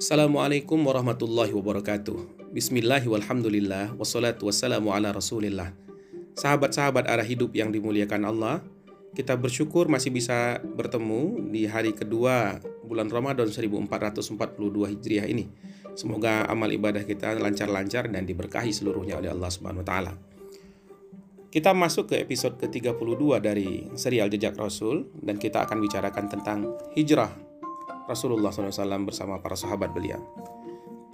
Assalamualaikum warahmatullahi wabarakatuh. Bismillah walhamdulillah Wassalatu wassalamu ala rasulillah. Sahabat-sahabat arah hidup yang dimuliakan Allah Kita bersyukur masih bisa bertemu di hari kedua bulan Ramadan 1442 Hijriah ini. Semoga amal ibadah kita lancar-lancar dan diberkahi seluruhnya oleh Allah Subhanahu wa taala. Kita masuk ke episode ke-32 dari serial Jejak Rasul dan kita akan bicarakan tentang hijrah Rasulullah SAW bersama para sahabat beliau.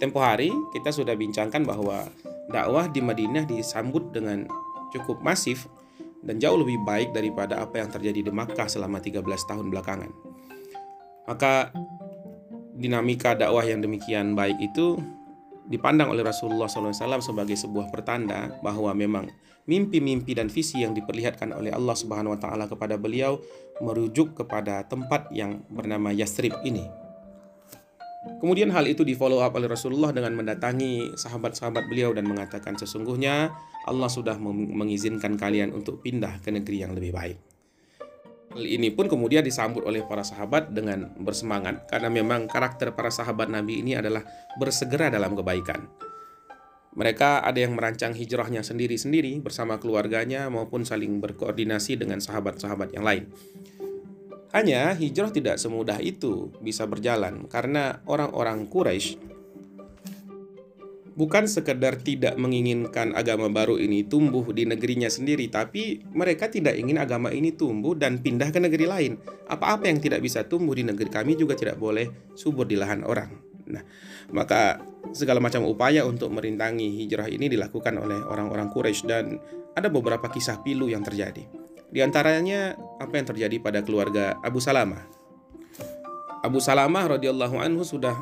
Tempo hari kita sudah bincangkan bahwa dakwah di Madinah disambut dengan cukup masif dan jauh lebih baik daripada apa yang terjadi di Makkah selama 13 tahun belakangan. Maka dinamika dakwah yang demikian baik itu dipandang oleh Rasulullah SAW sebagai sebuah pertanda bahwa memang mimpi-mimpi dan visi yang diperlihatkan oleh Allah Subhanahu wa taala kepada beliau merujuk kepada tempat yang bernama Yasrib ini. Kemudian hal itu di follow up oleh Rasulullah dengan mendatangi sahabat-sahabat beliau dan mengatakan sesungguhnya Allah sudah mengizinkan kalian untuk pindah ke negeri yang lebih baik. Ini pun kemudian disambut oleh para sahabat dengan bersemangat karena memang karakter para sahabat Nabi ini adalah bersegera dalam kebaikan. Mereka ada yang merancang hijrahnya sendiri-sendiri bersama keluarganya maupun saling berkoordinasi dengan sahabat-sahabat yang lain. Hanya hijrah tidak semudah itu bisa berjalan karena orang-orang Quraisy bukan sekedar tidak menginginkan agama baru ini tumbuh di negerinya sendiri, tapi mereka tidak ingin agama ini tumbuh dan pindah ke negeri lain. Apa-apa yang tidak bisa tumbuh di negeri kami juga tidak boleh subur di lahan orang. Nah, maka segala macam upaya untuk merintangi hijrah ini dilakukan oleh orang-orang Quraisy dan ada beberapa kisah pilu yang terjadi. Di antaranya apa yang terjadi pada keluarga Abu Salamah. Abu Salamah radhiyallahu anhu sudah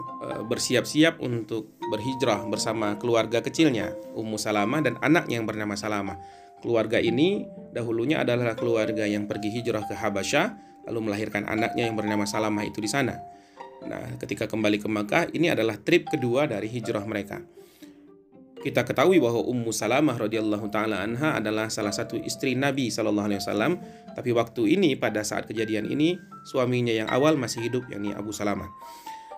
bersiap-siap untuk berhijrah bersama keluarga kecilnya, Ummu Salamah dan anaknya yang bernama Salamah. Keluarga ini dahulunya adalah keluarga yang pergi hijrah ke Habasyah lalu melahirkan anaknya yang bernama Salamah itu di sana. Nah, ketika kembali ke Makkah, ini adalah trip kedua dari hijrah mereka. Kita ketahui bahwa Ummu Salamah radhiyallahu taala anha adalah salah satu istri Nabi sallallahu alaihi wasallam, tapi waktu ini pada saat kejadian ini suaminya yang awal masih hidup yakni Abu Salamah.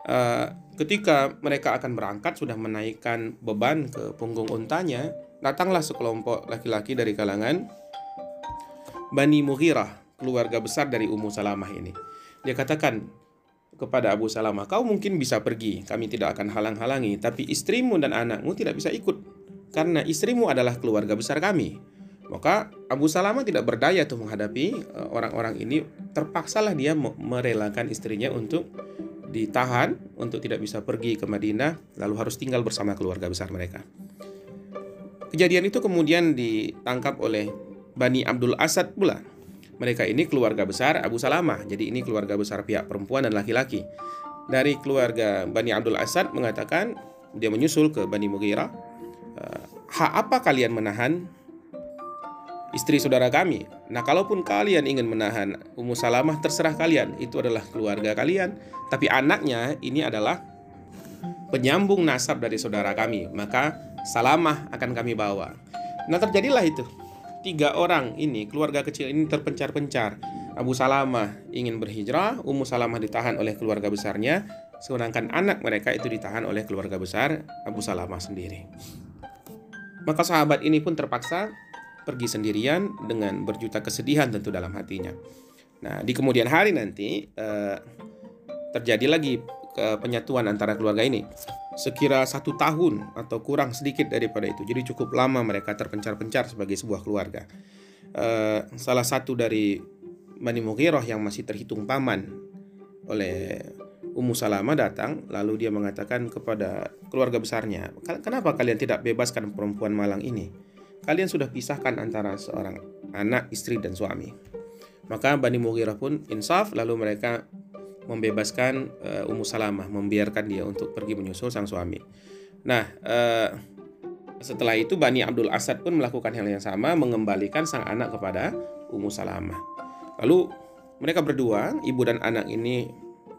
Uh, ketika mereka akan berangkat sudah menaikkan beban ke punggung untanya, datanglah sekelompok laki-laki dari kalangan Bani Mughirah, keluarga besar dari Ummu Salamah ini. Dia katakan, kepada Abu Salamah, kau mungkin bisa pergi, kami tidak akan halang-halangi, tapi istrimu dan anakmu tidak bisa ikut, karena istrimu adalah keluarga besar kami. Maka Abu Salamah tidak berdaya tuh menghadapi eh, orang-orang ini, terpaksalah dia merelakan istrinya untuk ditahan, untuk tidak bisa pergi ke Madinah, lalu harus tinggal bersama keluarga besar mereka. Kejadian itu kemudian ditangkap oleh Bani Abdul Asad pula mereka ini keluarga besar Abu Salamah, jadi ini keluarga besar pihak perempuan dan laki-laki. Dari keluarga Bani Abdul Asad mengatakan dia menyusul ke Bani Mughirah. Eh, hak apa kalian menahan istri saudara kami? Nah, kalaupun kalian ingin menahan Ummu Salamah terserah kalian, itu adalah keluarga kalian. Tapi anaknya ini adalah penyambung nasab dari saudara kami, maka Salamah akan kami bawa. Nah, terjadilah itu tiga orang ini, keluarga kecil ini terpencar-pencar. Abu Salamah ingin berhijrah, Ummu Salamah ditahan oleh keluarga besarnya, sedangkan anak mereka itu ditahan oleh keluarga besar Abu Salamah sendiri. Maka sahabat ini pun terpaksa pergi sendirian dengan berjuta kesedihan tentu dalam hatinya. Nah, di kemudian hari nanti eh, terjadi lagi penyatuan antara keluarga ini sekira satu tahun atau kurang sedikit daripada itu. Jadi cukup lama mereka terpencar-pencar sebagai sebuah keluarga. Uh, salah satu dari Bani Mughirah yang masih terhitung paman oleh Ummu Salamah datang lalu dia mengatakan kepada keluarga besarnya, "Kenapa kalian tidak bebaskan perempuan malang ini? Kalian sudah pisahkan antara seorang anak, istri dan suami." Maka Bani Mughirah pun insaf lalu mereka membebaskan uh, Ummu Salamah, membiarkan dia untuk pergi menyusul sang suami. Nah, uh, setelah itu Bani Abdul Asad pun melakukan hal yang sama, mengembalikan sang anak kepada Ummu Salamah. Lalu mereka berdua, ibu dan anak ini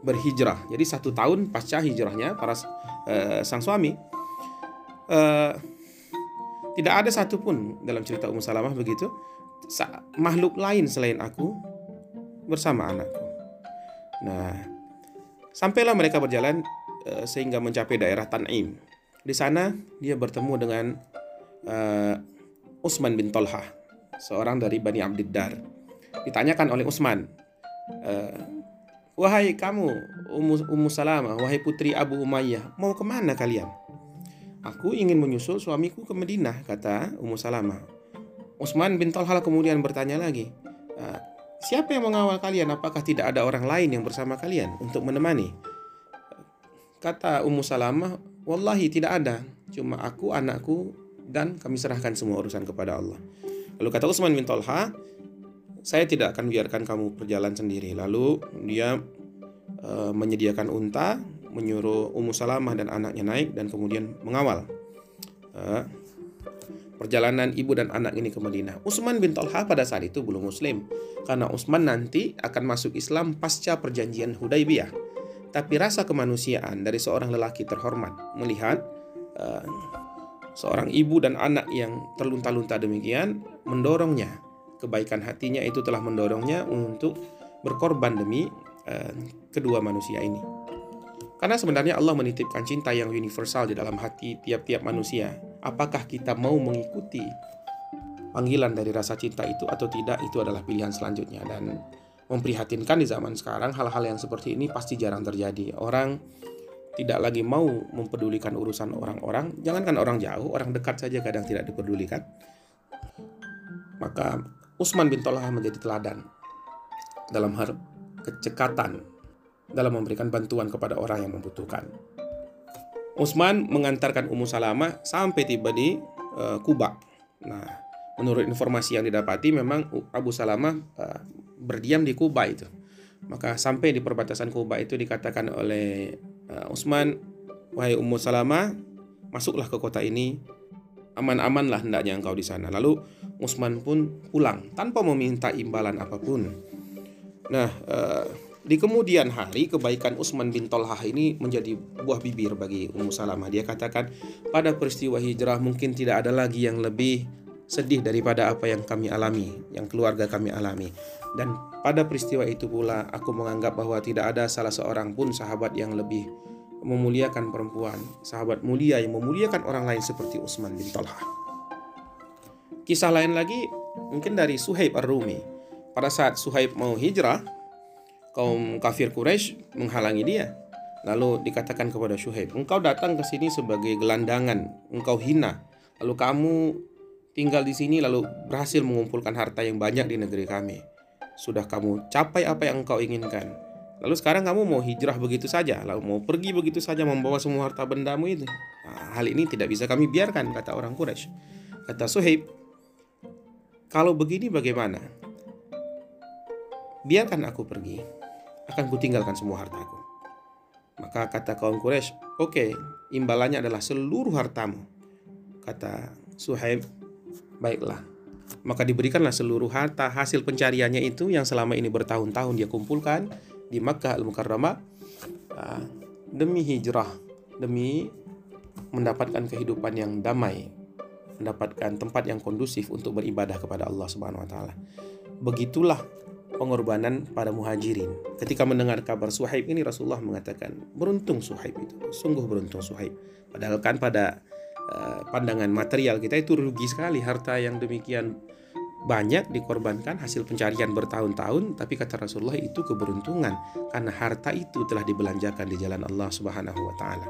berhijrah. Jadi satu tahun pasca hijrahnya para uh, sang suami, uh, tidak ada satupun dalam cerita Ummu Salamah begitu makhluk lain selain aku bersama anakku. Nah, sampailah mereka berjalan uh, sehingga mencapai daerah Tan'im. Di sana dia bertemu dengan uh, Utsman bin Tolha, seorang dari Bani Abdiddar. Ditanyakan oleh Utsman, uh, Wahai kamu, Ummu Salamah, wahai putri Abu Umayyah, mau ke mana kalian? Aku ingin menyusul suamiku ke Madinah, kata Ummu Salamah. Utsman bin Talha kemudian bertanya lagi, Siapa yang mengawal kalian? Apakah tidak ada orang lain yang bersama kalian untuk menemani? Kata Ummu Salamah, Wallahi tidak ada. Cuma aku, anakku, dan kami serahkan semua urusan kepada Allah. Lalu kata Utsman bin Talha, saya tidak akan biarkan kamu berjalan sendiri. Lalu dia e, menyediakan unta, menyuruh Ummu Salamah dan anaknya naik dan kemudian mengawal. E, perjalanan ibu dan anak ini ke Madinah. Utsman bin Talha pada saat itu belum muslim karena Utsman nanti akan masuk Islam pasca perjanjian Hudaybiyah. Tapi rasa kemanusiaan dari seorang lelaki terhormat melihat uh, seorang ibu dan anak yang terlunta-lunta demikian mendorongnya kebaikan hatinya itu telah mendorongnya untuk berkorban demi uh, kedua manusia ini. Karena sebenarnya Allah menitipkan cinta yang universal di dalam hati tiap-tiap manusia. Apakah kita mau mengikuti panggilan dari rasa cinta itu atau tidak itu adalah pilihan selanjutnya dan memprihatinkan di zaman sekarang hal-hal yang seperti ini pasti jarang terjadi. Orang tidak lagi mau mempedulikan urusan orang-orang, jangankan orang jauh, orang dekat saja kadang tidak dipedulikan. Maka Utsman bin Tolah menjadi teladan dalam hal kecekatan dalam memberikan bantuan kepada orang yang membutuhkan. Utsman mengantarkan Ummu Salamah sampai tiba di uh, Kuba. Nah, menurut informasi yang didapati memang Abu Salamah uh, berdiam di Kuba itu. Maka sampai di perbatasan Kuba itu dikatakan oleh uh, Utsman, "Wahai Ummu Salamah, masuklah ke kota ini. Aman-amanlah hendaknya engkau di sana." Lalu Utsman pun pulang tanpa meminta imbalan apa pun. Nah, uh, di kemudian hari, kebaikan Utsman bin Tolhah ini menjadi buah bibir bagi Ummu Salamah. Dia katakan, pada peristiwa hijrah mungkin tidak ada lagi yang lebih sedih daripada apa yang kami alami, yang keluarga kami alami. Dan pada peristiwa itu pula aku menganggap bahwa tidak ada salah seorang pun sahabat yang lebih memuliakan perempuan, sahabat mulia yang memuliakan orang lain seperti Utsman bin Talha. Kisah lain lagi mungkin dari Suhaib Ar-Rumi. Pada saat Suhaib mau hijrah, kaum kafir Quraisy menghalangi dia. Lalu dikatakan kepada Syuhaib, engkau datang ke sini sebagai gelandangan, engkau hina. Lalu kamu tinggal di sini lalu berhasil mengumpulkan harta yang banyak di negeri kami. Sudah kamu capai apa yang engkau inginkan. Lalu sekarang kamu mau hijrah begitu saja, lalu mau pergi begitu saja membawa semua harta bendamu itu. Nah, hal ini tidak bisa kami biarkan, kata orang Quraisy. Kata Suhaib, kalau begini bagaimana? Biarkan aku pergi akan kutinggalkan semua hartaku. Maka kata kaum Quraisy, oke, okay, imbalannya adalah seluruh hartamu. Kata Suhaib, baiklah. Maka diberikanlah seluruh harta hasil pencariannya itu yang selama ini bertahun-tahun dia kumpulkan di Makkah Al-Mukarramah ah, demi hijrah, demi mendapatkan kehidupan yang damai, mendapatkan tempat yang kondusif untuk beribadah kepada Allah Subhanahu wa taala. Begitulah pengorbanan para muhajirin. Ketika mendengar kabar Suhaib ini Rasulullah mengatakan, beruntung Suhaib itu, sungguh beruntung Suhaib. Padahal kan pada uh, pandangan material kita itu rugi sekali harta yang demikian banyak dikorbankan hasil pencarian bertahun-tahun tapi kata Rasulullah itu keberuntungan karena harta itu telah dibelanjakan di jalan Allah Subhanahu wa taala.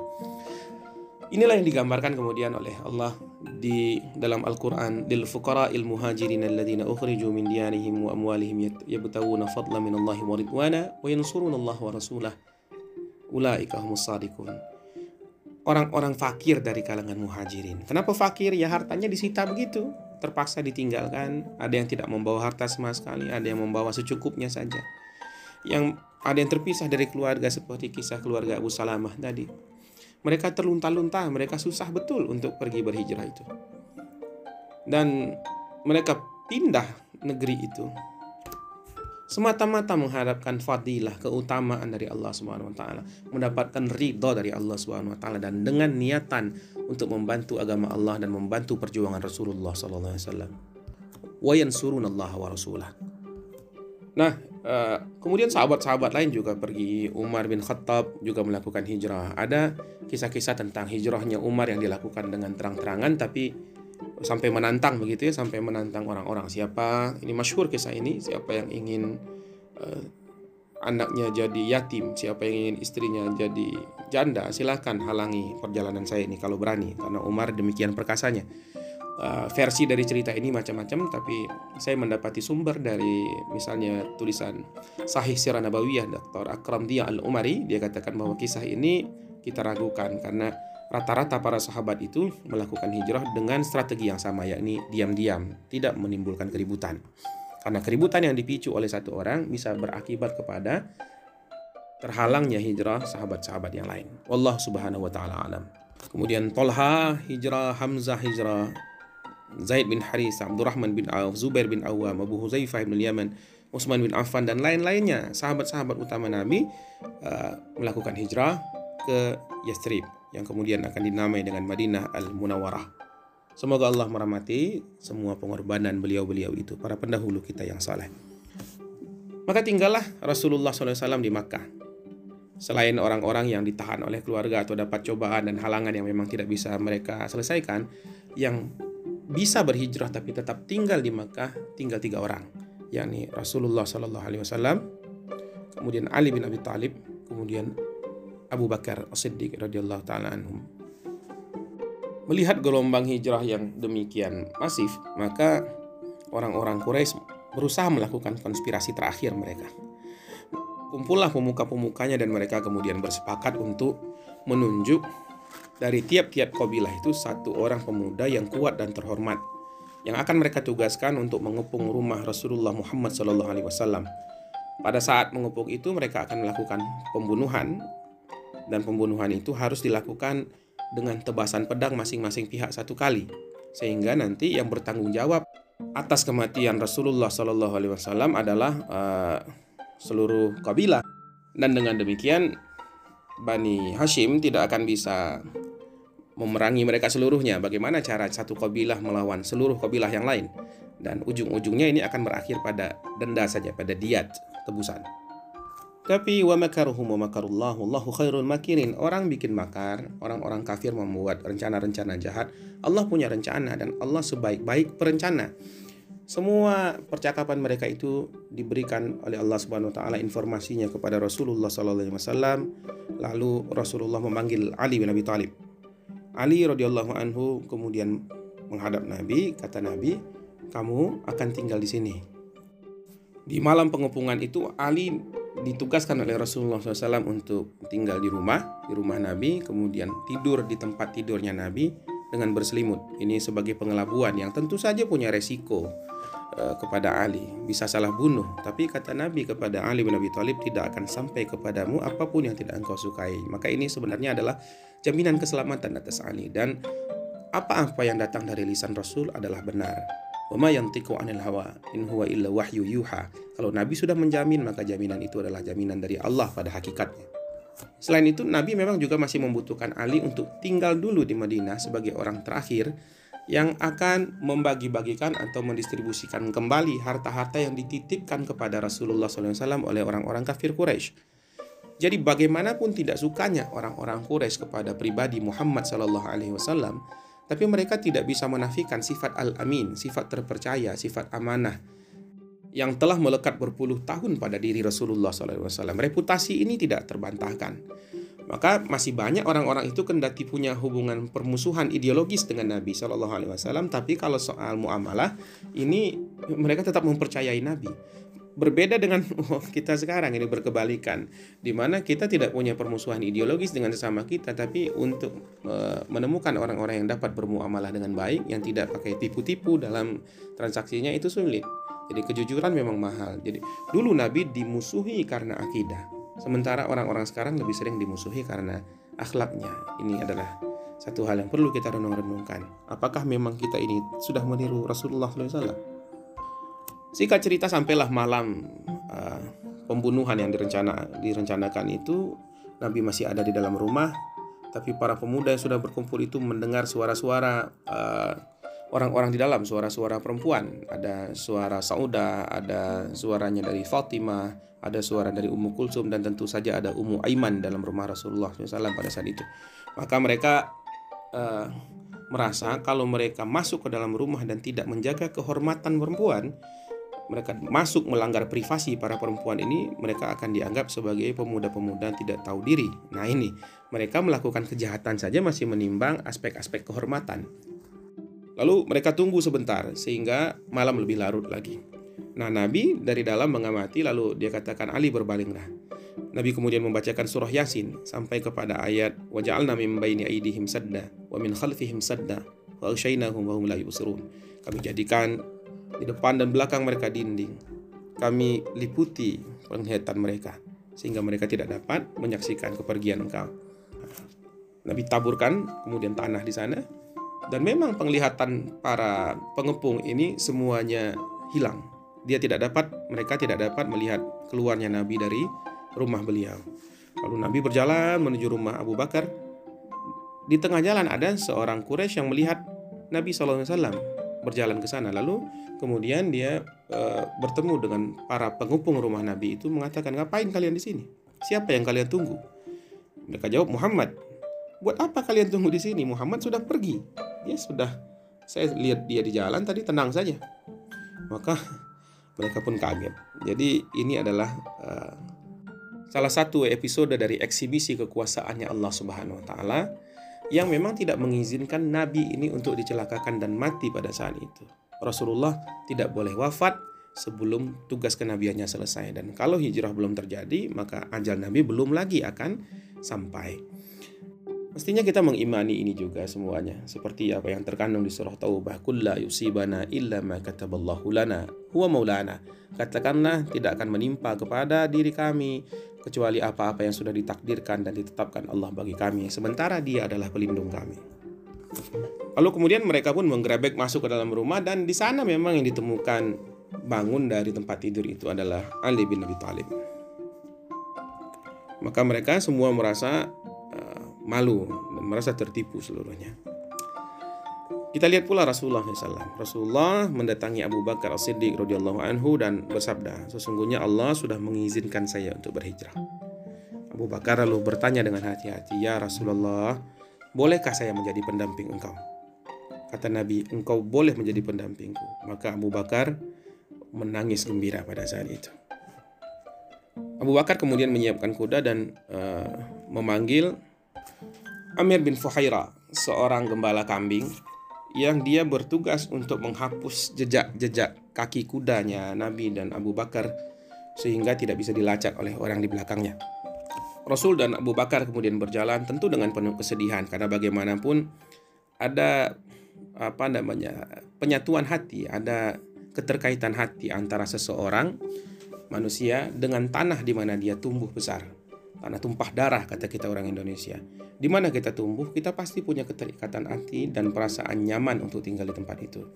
Inilah yang digambarkan kemudian oleh Allah di dalam Al-Qur'an lil fuqara il muhajirin alladziina ukhriju min diyarihim wa amwalihim yabtaguna fadlan min Allah wa ridwana wa yansuruna Allah wa rasulah ulaika humus shadiqun orang-orang fakir dari kalangan muhajirin. Kenapa fakir? Ya hartanya disita begitu, terpaksa ditinggalkan. Ada yang tidak membawa harta sama sekali, ada yang membawa secukupnya saja. Yang ada yang terpisah dari keluarga seperti kisah keluarga Abu Salamah tadi. Mereka terlunta-lunta, mereka susah betul untuk pergi berhijrah itu. Dan mereka pindah negeri itu semata-mata mengharapkan fadilah keutamaan dari Allah Subhanahu wa taala, mendapatkan ridha dari Allah Subhanahu wa taala dan dengan niatan untuk membantu agama Allah dan membantu perjuangan Rasulullah sallallahu alaihi wasallam. Wa yansuruna Allah wa rasulah. Nah, Uh, kemudian sahabat-sahabat lain juga pergi. Umar bin Khattab juga melakukan hijrah. Ada kisah-kisah tentang hijrahnya Umar yang dilakukan dengan terang-terangan, tapi sampai menantang begitu ya, sampai menantang orang-orang. Siapa ini masyhur kisah ini? Siapa yang ingin uh, anaknya jadi yatim, siapa yang ingin istrinya jadi janda, silakan halangi perjalanan saya ini kalau berani, karena Umar demikian perkasanya uh, versi dari cerita ini macam-macam tapi saya mendapati sumber dari misalnya tulisan Sahih Sirah Nabawiyah Dr. Akram Dia Al-Umari dia katakan bahwa kisah ini kita ragukan karena rata-rata para sahabat itu melakukan hijrah dengan strategi yang sama yakni diam-diam tidak menimbulkan keributan karena keributan yang dipicu oleh satu orang bisa berakibat kepada terhalangnya hijrah sahabat-sahabat yang lain. Allah Subhanahu wa taala alam. Kemudian Tolha hijrah, Hamzah hijrah, Zaid bin Haris, Abdurrahman bin Auf, Zubair bin Awam, Abu Huzaifah bin Yaman, Utsman bin Affan dan lain-lainnya sahabat-sahabat utama Nabi uh, melakukan hijrah ke Yathrib yang kemudian akan dinamai dengan Madinah Al-Munawwarah. Semoga Allah merahmati semua pengorbanan beliau-beliau itu, para pendahulu kita yang saleh. Maka tinggallah Rasulullah SAW di Makkah. Selain orang-orang yang ditahan oleh keluarga atau dapat cobaan dan halangan yang memang tidak bisa mereka selesaikan, yang bisa berhijrah tapi tetap tinggal di Makkah tinggal tiga orang yakni Rasulullah Shallallahu Alaihi Wasallam kemudian Ali bin Abi Thalib kemudian Abu Bakar As-Siddiq radhiyallahu taala anhum. Melihat gelombang hijrah yang demikian masif maka orang-orang Quraisy berusaha melakukan konspirasi terakhir mereka. Kumpullah pemuka-pemukanya dan mereka kemudian bersepakat untuk menunjuk dari tiap-tiap kabilah itu satu orang pemuda yang kuat dan terhormat yang akan mereka tugaskan untuk mengepung rumah Rasulullah Muhammad SAW. Pada saat mengepung itu mereka akan melakukan pembunuhan dan pembunuhan itu harus dilakukan dengan tebasan pedang masing-masing pihak satu kali sehingga nanti yang bertanggung jawab atas kematian Rasulullah SAW adalah uh, seluruh kabilah dan dengan demikian Bani Hashim tidak akan bisa memerangi mereka seluruhnya. Bagaimana cara satu kabilah melawan seluruh kabilah yang lain? Dan ujung-ujungnya ini akan berakhir pada denda saja, pada diat, tebusan. Tapi wa makaruhum wa makarullahu Allahu khairul makirin. Orang bikin makar, orang-orang kafir membuat rencana-rencana jahat. Allah punya rencana dan Allah sebaik-baik perencana. Semua percakapan mereka itu diberikan oleh Allah Subhanahu wa taala informasinya kepada Rasulullah sallallahu alaihi wasallam. Lalu Rasulullah memanggil Ali bin Abi Thalib Ali radhiyallahu anhu kemudian menghadap Nabi, kata Nabi, "Kamu akan tinggal di sini." Di malam pengepungan itu Ali ditugaskan oleh Rasulullah SAW untuk tinggal di rumah, di rumah Nabi, kemudian tidur di tempat tidurnya Nabi dengan berselimut. Ini sebagai pengelabuan yang tentu saja punya resiko Eh, kepada Ali bisa salah bunuh tapi kata Nabi kepada Ali bin Abi Thalib tidak akan sampai kepadamu apa pun yang tidak engkau sukai maka ini sebenarnya adalah jaminan keselamatan atas Ali dan apa-apa yang datang dari lisan Rasul adalah benar Wama anil hawa in huwa yuha. Kalau Nabi sudah menjamin maka jaminan itu adalah jaminan dari Allah pada hakikatnya. Selain itu Nabi memang juga masih membutuhkan Ali untuk tinggal dulu di Madinah sebagai orang terakhir yang akan membagi-bagikan atau mendistribusikan kembali harta-harta yang dititipkan kepada Rasulullah SAW oleh orang-orang kafir Quraisy. Jadi bagaimanapun tidak sukanya orang-orang Quraisy kepada pribadi Muhammad SAW, tapi mereka tidak bisa menafikan sifat al-amin, sifat terpercaya, sifat amanah yang telah melekat berpuluh tahun pada diri Rasulullah SAW. Reputasi ini tidak terbantahkan. Maka masih banyak orang-orang itu kendati punya hubungan permusuhan ideologis dengan Nabi Shallallahu Alaihi Wasallam, tapi kalau soal muamalah ini mereka tetap mempercayai Nabi. Berbeda dengan oh, kita sekarang ini berkebalikan, di mana kita tidak punya permusuhan ideologis dengan sesama kita, tapi untuk uh, menemukan orang-orang yang dapat bermuamalah dengan baik, yang tidak pakai tipu-tipu dalam transaksinya itu sulit. Jadi kejujuran memang mahal. Jadi dulu Nabi dimusuhi karena akidah Sementara orang-orang sekarang lebih sering dimusuhi karena akhlaknya. Ini adalah satu hal yang perlu kita renung-renungkan. Apakah memang kita ini sudah meniru Rasulullah SAW? Singkat cerita sampailah malam uh, pembunuhan yang direncana direncanakan itu Nabi masih ada di dalam rumah, tapi para pemuda yang sudah berkumpul itu mendengar suara-suara uh, orang-orang di dalam, suara-suara perempuan. Ada suara Sauda, ada suaranya dari Fatimah, ada suara dari Ummu Kulsum dan tentu saja ada Ummu Aiman dalam rumah Rasulullah SAW pada saat itu. Maka mereka uh, merasa kalau mereka masuk ke dalam rumah dan tidak menjaga kehormatan perempuan, mereka masuk melanggar privasi para perempuan ini, mereka akan dianggap sebagai pemuda-pemuda tidak tahu diri. Nah, ini mereka melakukan kejahatan saja masih menimbang aspek-aspek kehormatan. Lalu mereka tunggu sebentar sehingga malam lebih larut lagi. Nah, Nabi dari dalam mengamati lalu dia katakan Ali berbalinglah. Nabi kemudian membacakan surah Yasin sampai kepada ayat waja'alna min baini aidihim sadda wa min khalfihim sadda wa wa hum la yubsirun. Kami jadikan di depan dan belakang mereka dinding. Kami liputi penglihatan mereka sehingga mereka tidak dapat menyaksikan kepergian engkau. Nabi taburkan kemudian tanah di sana dan memang penglihatan para pengepung ini semuanya hilang. Dia tidak dapat, mereka tidak dapat melihat keluarnya Nabi dari rumah beliau. Lalu Nabi berjalan menuju rumah Abu Bakar. Di tengah jalan ada seorang Quraisy yang melihat Nabi SAW berjalan ke sana. Lalu kemudian dia e, bertemu dengan para pengepung rumah Nabi itu mengatakan, ngapain kalian di sini? Siapa yang kalian tunggu? Mereka jawab Muhammad. Buat apa kalian tunggu di sini? Muhammad sudah pergi. Dia sudah saya lihat dia di jalan tadi tenang saja. Maka mereka pun kaget. Jadi ini adalah uh, salah satu episode dari eksibisi kekuasaannya Allah Subhanahu wa taala yang memang tidak mengizinkan nabi ini untuk dicelakakan dan mati pada saat itu. Rasulullah tidak boleh wafat sebelum tugas kenabiannya selesai dan kalau hijrah belum terjadi maka ajal nabi belum lagi akan sampai. Mestinya kita mengimani ini juga semuanya. Seperti apa yang terkandung di surah Taubah. Kulla yusibana illa ma kataballahu lana huwa maulana. Katakanlah tidak akan menimpa kepada diri kami kecuali apa-apa yang sudah ditakdirkan dan ditetapkan Allah bagi kami. Sementara dia adalah pelindung kami. Lalu kemudian mereka pun menggerebek masuk ke dalam rumah dan di sana memang yang ditemukan bangun dari tempat tidur itu adalah Ali bin Abi Thalib. Maka mereka semua merasa malu dan merasa tertipu seluruhnya. Kita lihat pula Rasulullah SAW. Rasulullah mendatangi Abu Bakar As-Siddiq radhiyallahu anhu dan bersabda, sesungguhnya Allah sudah mengizinkan saya untuk berhijrah. Abu Bakar lalu bertanya dengan hati-hati, "Ya Rasulullah, bolehkah saya menjadi pendamping engkau?" Kata Nabi, engkau boleh menjadi pendampingku. Maka Abu Bakar menangis gembira pada saat itu. Abu Bakar kemudian menyiapkan kuda dan uh, memanggil Amir bin Fuhaira, seorang gembala kambing yang dia bertugas untuk menghapus jejak-jejak kaki kudanya Nabi dan Abu Bakar sehingga tidak bisa dilacak oleh orang di belakangnya. Rasul dan Abu Bakar kemudian berjalan tentu dengan penuh kesedihan karena bagaimanapun ada apa namanya penyatuan hati, ada keterkaitan hati antara seseorang manusia dengan tanah di mana dia tumbuh besar. Tanah tumpah darah kata kita orang Indonesia. Di mana kita tumbuh, kita pasti punya keterikatan hati dan perasaan nyaman untuk tinggal di tempat itu.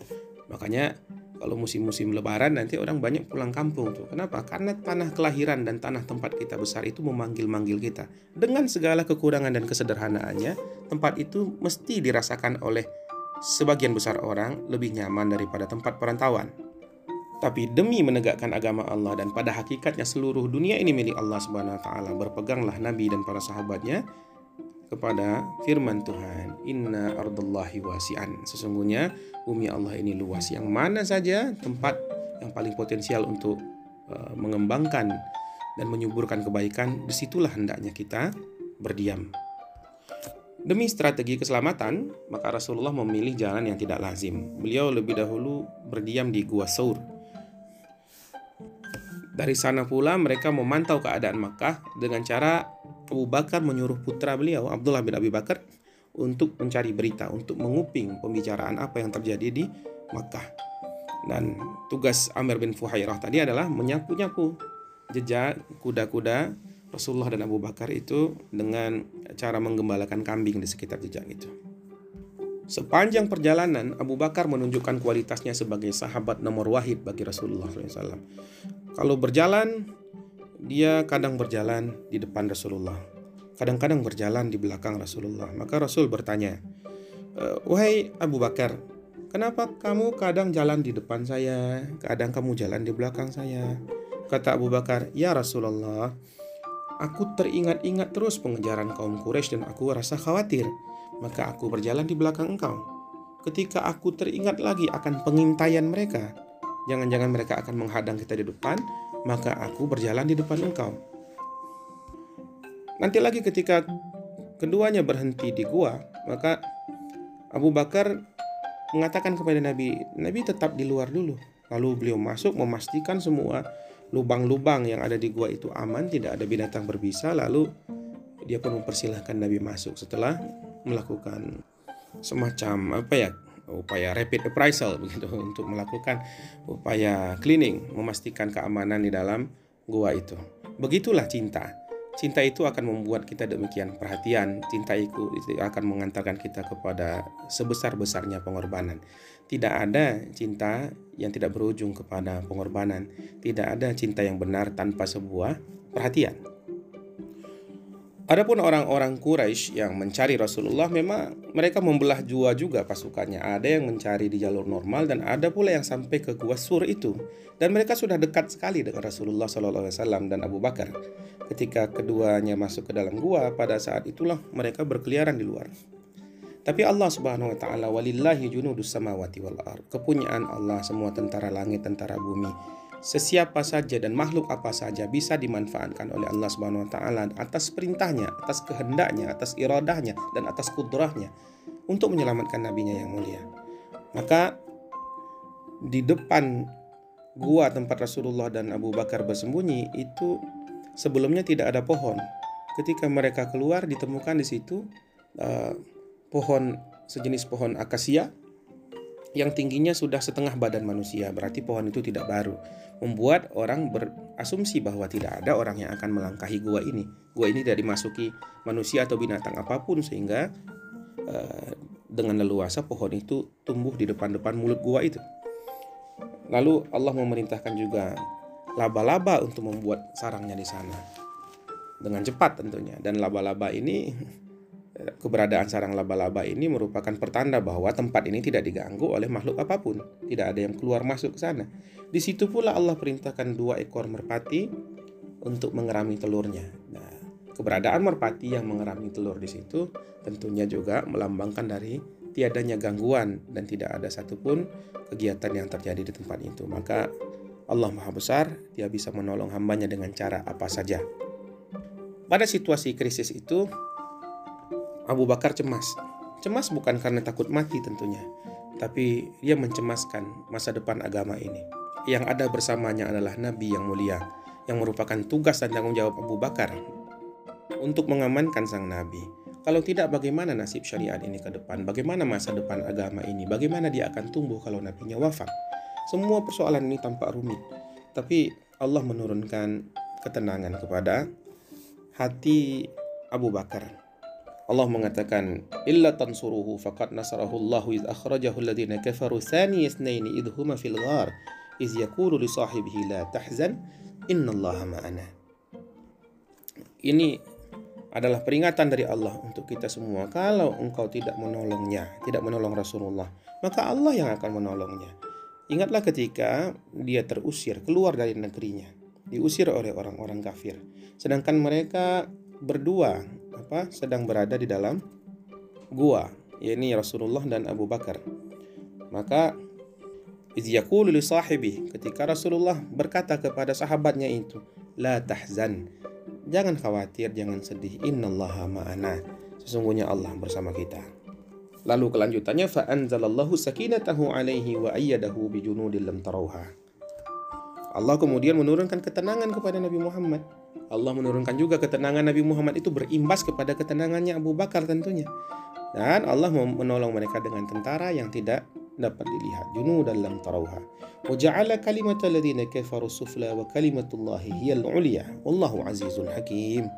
Makanya kalau musim-musim lebaran nanti orang banyak pulang kampung tuh. Kenapa? Karena tanah kelahiran dan tanah tempat kita besar itu memanggil-manggil kita. Dengan segala kekurangan dan kesederhanaannya, tempat itu mesti dirasakan oleh sebagian besar orang lebih nyaman daripada tempat perantauan. Tapi demi menegakkan agama Allah dan pada hakikatnya seluruh dunia ini milik Allah Subhanahu wa taala, berpeganglah Nabi dan para sahabatnya kepada firman Tuhan, "Inna ardallahi wasi'an." Sesungguhnya bumi Allah ini luas yang mana saja tempat yang paling potensial untuk uh, mengembangkan dan menyuburkan kebaikan, di situlah hendaknya kita berdiam. Demi strategi keselamatan, maka Rasulullah memilih jalan yang tidak lazim. Beliau lebih dahulu berdiam di Gua Saur. Dari sana pula mereka memantau keadaan Makkah dengan cara Abu Bakar menyuruh putra beliau, Abdullah bin Abi Bakar, untuk mencari berita, untuk menguping pembicaraan apa yang terjadi di Makkah. Dan tugas Amir bin Fuhairah tadi adalah menyapu-nyapu jejak kuda-kuda Rasulullah dan Abu Bakar itu dengan cara menggembalakan kambing di sekitar jejak itu. Sepanjang perjalanan, Abu Bakar menunjukkan kualitasnya sebagai sahabat nomor wahid bagi Rasulullah SAW. Kalau berjalan, dia kadang berjalan di depan Rasulullah, kadang-kadang berjalan di belakang Rasulullah. Maka Rasul bertanya, e, "Wahai Abu Bakar, Kenapa kamu kadang jalan di depan saya, kadang kamu jalan di belakang saya? Kata Abu Bakar, Ya Rasulullah, aku teringat-ingat terus pengejaran kaum Quraisy dan aku rasa khawatir. Maka aku berjalan di belakang engkau. Ketika aku teringat lagi akan pengintaian mereka, jangan-jangan mereka akan menghadang kita di depan, maka aku berjalan di depan engkau. Nanti lagi ketika keduanya berhenti di gua, maka Abu Bakar mengatakan kepada Nabi, Nabi tetap di luar dulu. Lalu beliau masuk memastikan semua lubang-lubang yang ada di gua itu aman, tidak ada binatang berbisa. Lalu dia pun mempersilahkan Nabi masuk setelah melakukan semacam apa ya upaya rapid appraisal begitu untuk melakukan upaya cleaning, memastikan keamanan di dalam gua itu. Begitulah cinta. Cinta itu akan membuat kita demikian perhatian. Cinta itu, akan mengantarkan kita kepada sebesar-besarnya pengorbanan. Tidak ada cinta yang tidak berujung kepada pengorbanan. Tidak ada cinta yang benar tanpa sebuah perhatian. Adapun orang-orang Quraisy yang mencari Rasulullah memang mereka membelah jua juga pasukannya. Ada yang mencari di jalur normal dan ada pula yang sampai ke Gua Sur itu. Dan mereka sudah dekat sekali dengan Rasulullah SAW dan Abu Bakar. Ketika keduanya masuk ke dalam gua, pada saat itulah mereka berkeliaran di luar. Tapi Allah Subhanahu wa taala walillahi junudus samawati wal ard. Kepunyaan Allah semua tentara langit, tentara bumi sesiapa saja dan makhluk apa saja bisa dimanfaatkan oleh Allah Subhanahu wa taala atas perintahnya, atas kehendaknya, atas iradahnya dan atas kudrahnya untuk menyelamatkan nabinya yang mulia. Maka di depan gua tempat Rasulullah dan Abu Bakar bersembunyi itu sebelumnya tidak ada pohon. Ketika mereka keluar ditemukan di situ uh, pohon sejenis pohon akasia yang tingginya sudah setengah badan manusia, berarti pohon itu tidak baru membuat orang berasumsi bahwa tidak ada orang yang akan melangkahi gua ini. Gua ini tidak dimasuki manusia atau binatang apa pun sehingga uh, dengan leluasa pohon itu tumbuh di depan-depan mulut gua itu. Lalu Allah memerintahkan juga laba-laba untuk membuat sarangnya di sana dengan cepat tentunya dan laba-laba ini keberadaan sarang laba-laba ini merupakan pertanda bahwa tempat ini tidak diganggu oleh makhluk apa pun. Tidak ada yang keluar masuk ke sana. Di situ pula Allah perintahkan dua ekor merpati untuk mengerami telurnya. Nah, keberadaan merpati yang mengerami telur di situ tentunya juga melambangkan dari tiadanya gangguan dan tidak ada satupun kegiatan yang terjadi di tempat itu. Maka Allah Maha Besar, Dia bisa menolong hambanya dengan cara apa saja. Pada situasi krisis itu, Abu Bakar cemas. Cemas bukan karena takut mati tentunya, tapi dia mencemaskan masa depan agama ini. Yang ada bersamanya adalah Nabi yang mulia, yang merupakan tugas dan tanggung jawab Abu Bakar untuk mengamankan sang Nabi. Kalau tidak, bagaimana nasib syariat ini ke depan? Bagaimana masa depan agama ini? Bagaimana dia akan tumbuh kalau nabinya wafat? Semua persoalan ini tampak rumit, tapi Allah menurunkan ketenangan kepada hati Abu Bakar Allah mengatakan illa tansuruhu faqad nasarahu Allah iz akhrajahu alladhina kafaru thani itsnaini idh huma fil ghar iz yaqulu li sahibihi la tahzan innallaha ma'ana. Ini adalah peringatan dari Allah untuk kita semua. Kalau engkau tidak menolongnya tidak menolong Rasulullah maka Allah yang akan menolongnya. Ingatlah ketika dia terusir keluar dari negerinya diusir oleh orang-orang kafir. Sedangkan mereka berdua apa sedang berada di dalam gua yakni Rasulullah dan Abu Bakar. Maka izyaqulu li sahibi ketika Rasulullah berkata kepada sahabatnya itu la tahzan jangan khawatir jangan sedih innallaha ma'ana. Sesungguhnya Allah bersama kita. Lalu kelanjutannya fa anzalallahu sakinatahu alaihi wa ayyadahu bi junudin lam tarauha Allah kemudian menurunkan ketenangan kepada Nabi Muhammad Allah menurunkan juga ketenangan Nabi Muhammad itu berimbas kepada ketenangannya Abu Bakar tentunya. Dan Allah menolong mereka dengan tentara yang tidak dapat dilihat. Junudan lam tarauha. Wa ja'ala kalimatal ladzina kafaru sufla wa kalimatullahi. Wallahu azizun hakim.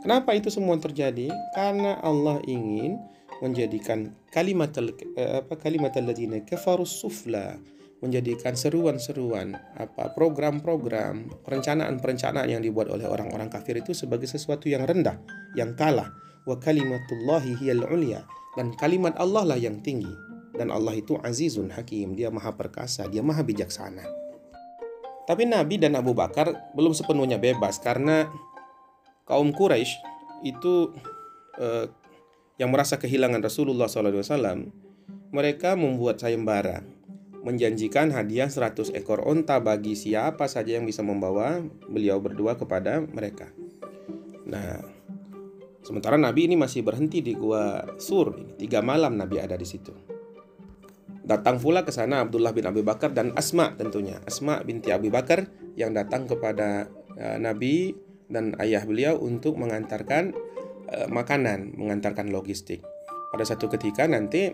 Kenapa itu semua terjadi? Karena Allah ingin menjadikan kalimat eh, apa kalimat alladzina kafaru sufla menjadikan seruan-seruan apa program-program perencanaan-perencanaan yang dibuat oleh orang-orang kafir itu sebagai sesuatu yang rendah yang kalah. Wa kalimatullahi hiyal ulia dan kalimat Allah lah yang tinggi. Dan Allah itu azizun hakim, dia maha perkasa, dia maha bijaksana. Tapi Nabi dan Abu Bakar belum sepenuhnya bebas karena kaum Quraisy itu eh, yang merasa kehilangan Rasulullah SAW, mereka membuat sayembara, menjanjikan hadiah 100 ekor onta bagi siapa saja yang bisa membawa beliau berdua kepada mereka. Nah, sementara Nabi ini masih berhenti di gua Sur, tiga malam Nabi ada di situ. Datang pula ke sana Abdullah bin Abi Bakar dan Asma tentunya. Asma binti Abi Bakar yang datang kepada uh, Nabi dan ayah beliau untuk mengantarkan uh, makanan, mengantarkan logistik. Pada satu ketika nanti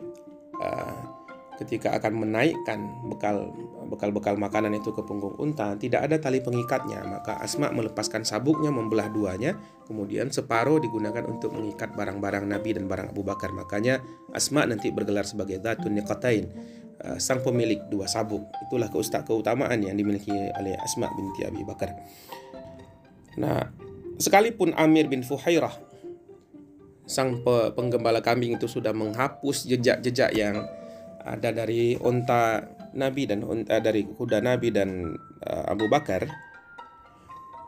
uh, ketika akan menaikkan bekal bekal-bekal makanan itu ke punggung unta, tidak ada tali pengikatnya. Maka Asma melepaskan sabuknya, membelah duanya, kemudian separuh digunakan untuk mengikat barang-barang Nabi dan barang Abu Bakar. Makanya Asma nanti bergelar sebagai Zatun Niqatain, eh, sang pemilik dua sabuk. Itulah keustak keutamaan yang dimiliki oleh Asma binti Abi Bakar. Nah, sekalipun Amir bin Fuhairah sang penggembala kambing itu sudah menghapus jejak-jejak yang ada dari unta Nabi dan uh, dari kuda Nabi dan uh, Abu Bakar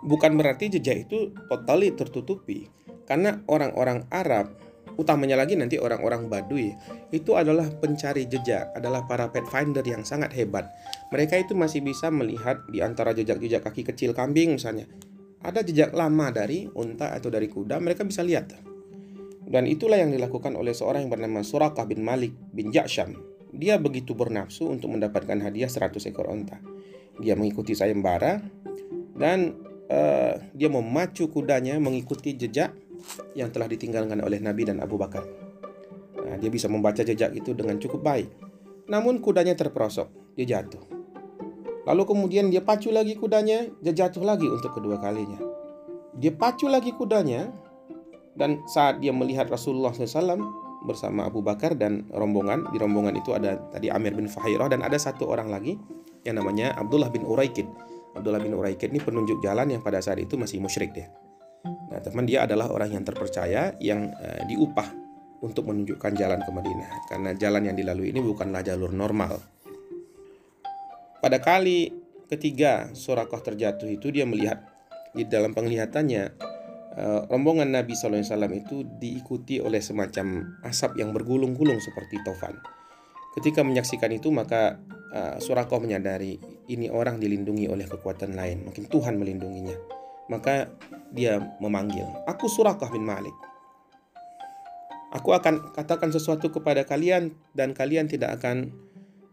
bukan berarti jejak itu totally tertutupi. Karena orang-orang Arab utamanya lagi nanti orang-orang Baduy itu adalah pencari jejak adalah para pet finder yang sangat hebat. Mereka itu masih bisa melihat di antara jejak-jejak kaki kecil kambing misalnya. Ada jejak lama dari unta atau dari kuda mereka bisa lihat. Dan itulah yang dilakukan oleh seorang yang bernama Surakah bin Malik bin Jaksham dia begitu bernafsu untuk mendapatkan hadiah 100 ekor onta. Dia mengikuti sayembara dan uh, dia memacu kudanya mengikuti jejak yang telah ditinggalkan oleh Nabi dan Abu Bakar. Nah, dia bisa membaca jejak itu dengan cukup baik. Namun kudanya terperosok, dia jatuh. Lalu kemudian dia pacu lagi kudanya, dia jatuh lagi untuk kedua kalinya. Dia pacu lagi kudanya, dan saat dia melihat Rasulullah SAW, bersama Abu Bakar dan rombongan. Di rombongan itu ada tadi Amir bin Fahirah dan ada satu orang lagi yang namanya Abdullah bin Uraikid. Abdullah bin Uraikid ini penunjuk jalan yang pada saat itu masih musyrik dia. Nah, teman dia adalah orang yang terpercaya yang uh, diupah untuk menunjukkan jalan ke Madinah karena jalan yang dilalui ini bukanlah jalur normal. Pada kali ketiga Surakoh terjatuh itu dia melihat di dalam penglihatannya rombongan Nabi SAW itu diikuti oleh semacam asap yang bergulung-gulung seperti tofan. Ketika menyaksikan itu maka uh, Surakoh menyadari ini orang dilindungi oleh kekuatan lain, mungkin Tuhan melindunginya. Maka dia memanggil, "Aku Surakoh bin Malik." Aku akan katakan sesuatu kepada kalian dan kalian tidak akan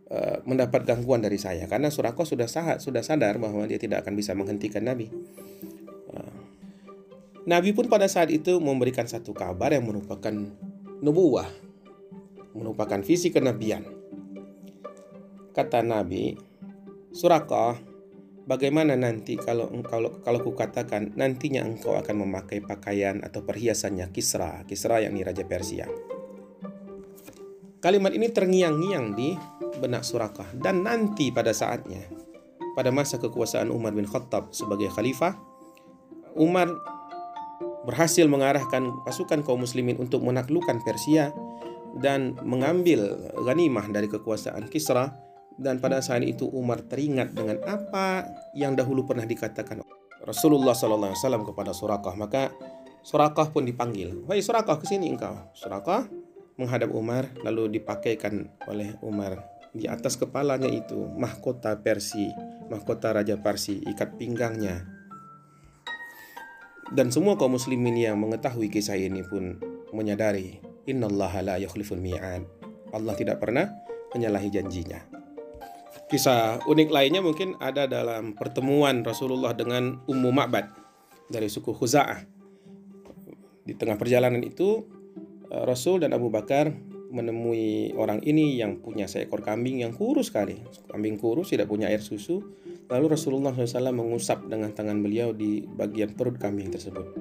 uh, mendapat gangguan dari saya karena Surakoh sudah sahat, sudah sadar bahwa dia tidak akan bisa menghentikan Nabi. Nabi pun pada saat itu memberikan satu kabar yang merupakan nubuah, merupakan visi kenabian. Kata Nabi, Surakah, bagaimana nanti kalau kalau kalau kukatakan nantinya engkau akan memakai pakaian atau perhiasannya Kisra, Kisra yang raja Persia. Kalimat ini terngiang-ngiang di benak Surakah dan nanti pada saatnya pada masa kekuasaan Umar bin Khattab sebagai khalifah, Umar berhasil mengarahkan pasukan kaum muslimin untuk menaklukkan Persia dan mengambil ghanimah dari kekuasaan Kisra. Dan pada saat itu Umar teringat dengan apa yang dahulu pernah dikatakan Rasulullah SAW kepada Surakah maka Surakah pun dipanggil Wahai Surakah ke sini engkau. Surakah menghadap Umar lalu dipakaikan oleh Umar. Di atas kepalanya itu mahkota Persi mahkota Raja Parsi ikat pinggangnya dan semua kaum muslimin yang mengetahui kisah ini pun menyadari innallaha la yukhliful mi'ad. Allah tidak pernah menyalahi janjinya. Kisah unik lainnya mungkin ada dalam pertemuan Rasulullah dengan Ummu Ma'bad dari suku Khuza'ah. Di tengah perjalanan itu eh, Rasul dan Abu Bakar menemui orang ini yang punya seekor kambing yang kurus sekali. Kambing kurus tidak punya air susu Lalu Rasulullah SAW mengusap dengan tangan beliau di bagian perut kambing tersebut.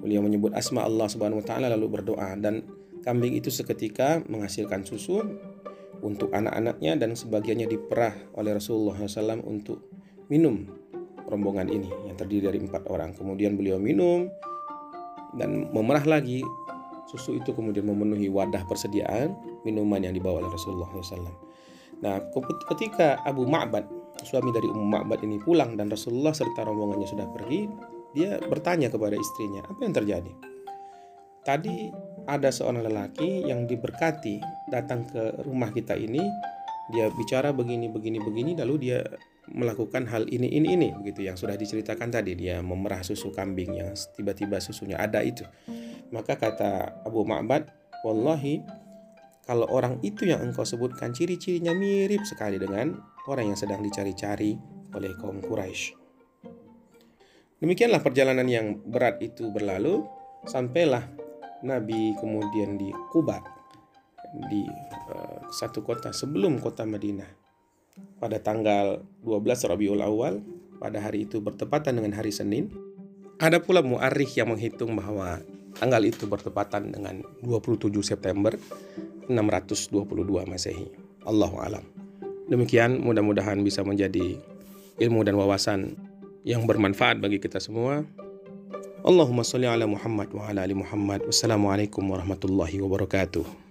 Beliau menyebut asma Allah Subhanahu wa taala lalu berdoa dan kambing itu seketika menghasilkan susu untuk anak-anaknya dan sebagiannya diperah oleh Rasulullah SAW untuk minum rombongan ini yang terdiri dari empat orang. Kemudian beliau minum dan memerah lagi Susu itu kemudian memenuhi wadah persediaan minuman yang dibawa oleh Rasulullah SAW. Nah, ketika Abu Ma'bad, suami dari Ummu Ma'bad ini pulang dan Rasulullah serta rombongannya sudah pergi, dia bertanya kepada istrinya, apa yang terjadi? Tadi ada seorang lelaki yang diberkati datang ke rumah kita ini, dia bicara begini, begini, begini, lalu dia melakukan hal ini, ini, ini, begitu yang sudah diceritakan tadi. Dia memerah susu kambing yang tiba-tiba susunya ada itu. Maka kata Abu Ma'bad, Wallahi, kalau orang itu yang engkau sebutkan ciri-cirinya mirip sekali dengan orang yang sedang dicari-cari oleh kaum Quraisy. Demikianlah perjalanan yang berat itu berlalu, sampailah Nabi kemudian di Kuba, di uh, satu kota sebelum kota Madinah. Pada tanggal 12 Rabiul Awal, pada hari itu bertepatan dengan hari Senin, ada pula muarikh yang menghitung bahwa Tanggal itu bertepatan dengan 27 September 622 Masehi. Allahu alam. Demikian mudah-mudahan bisa menjadi ilmu dan wawasan yang bermanfaat bagi kita semua. Allahumma sholli ala Muhammad wa ala ali Muhammad. Wassalamualaikum warahmatullahi wabarakatuh.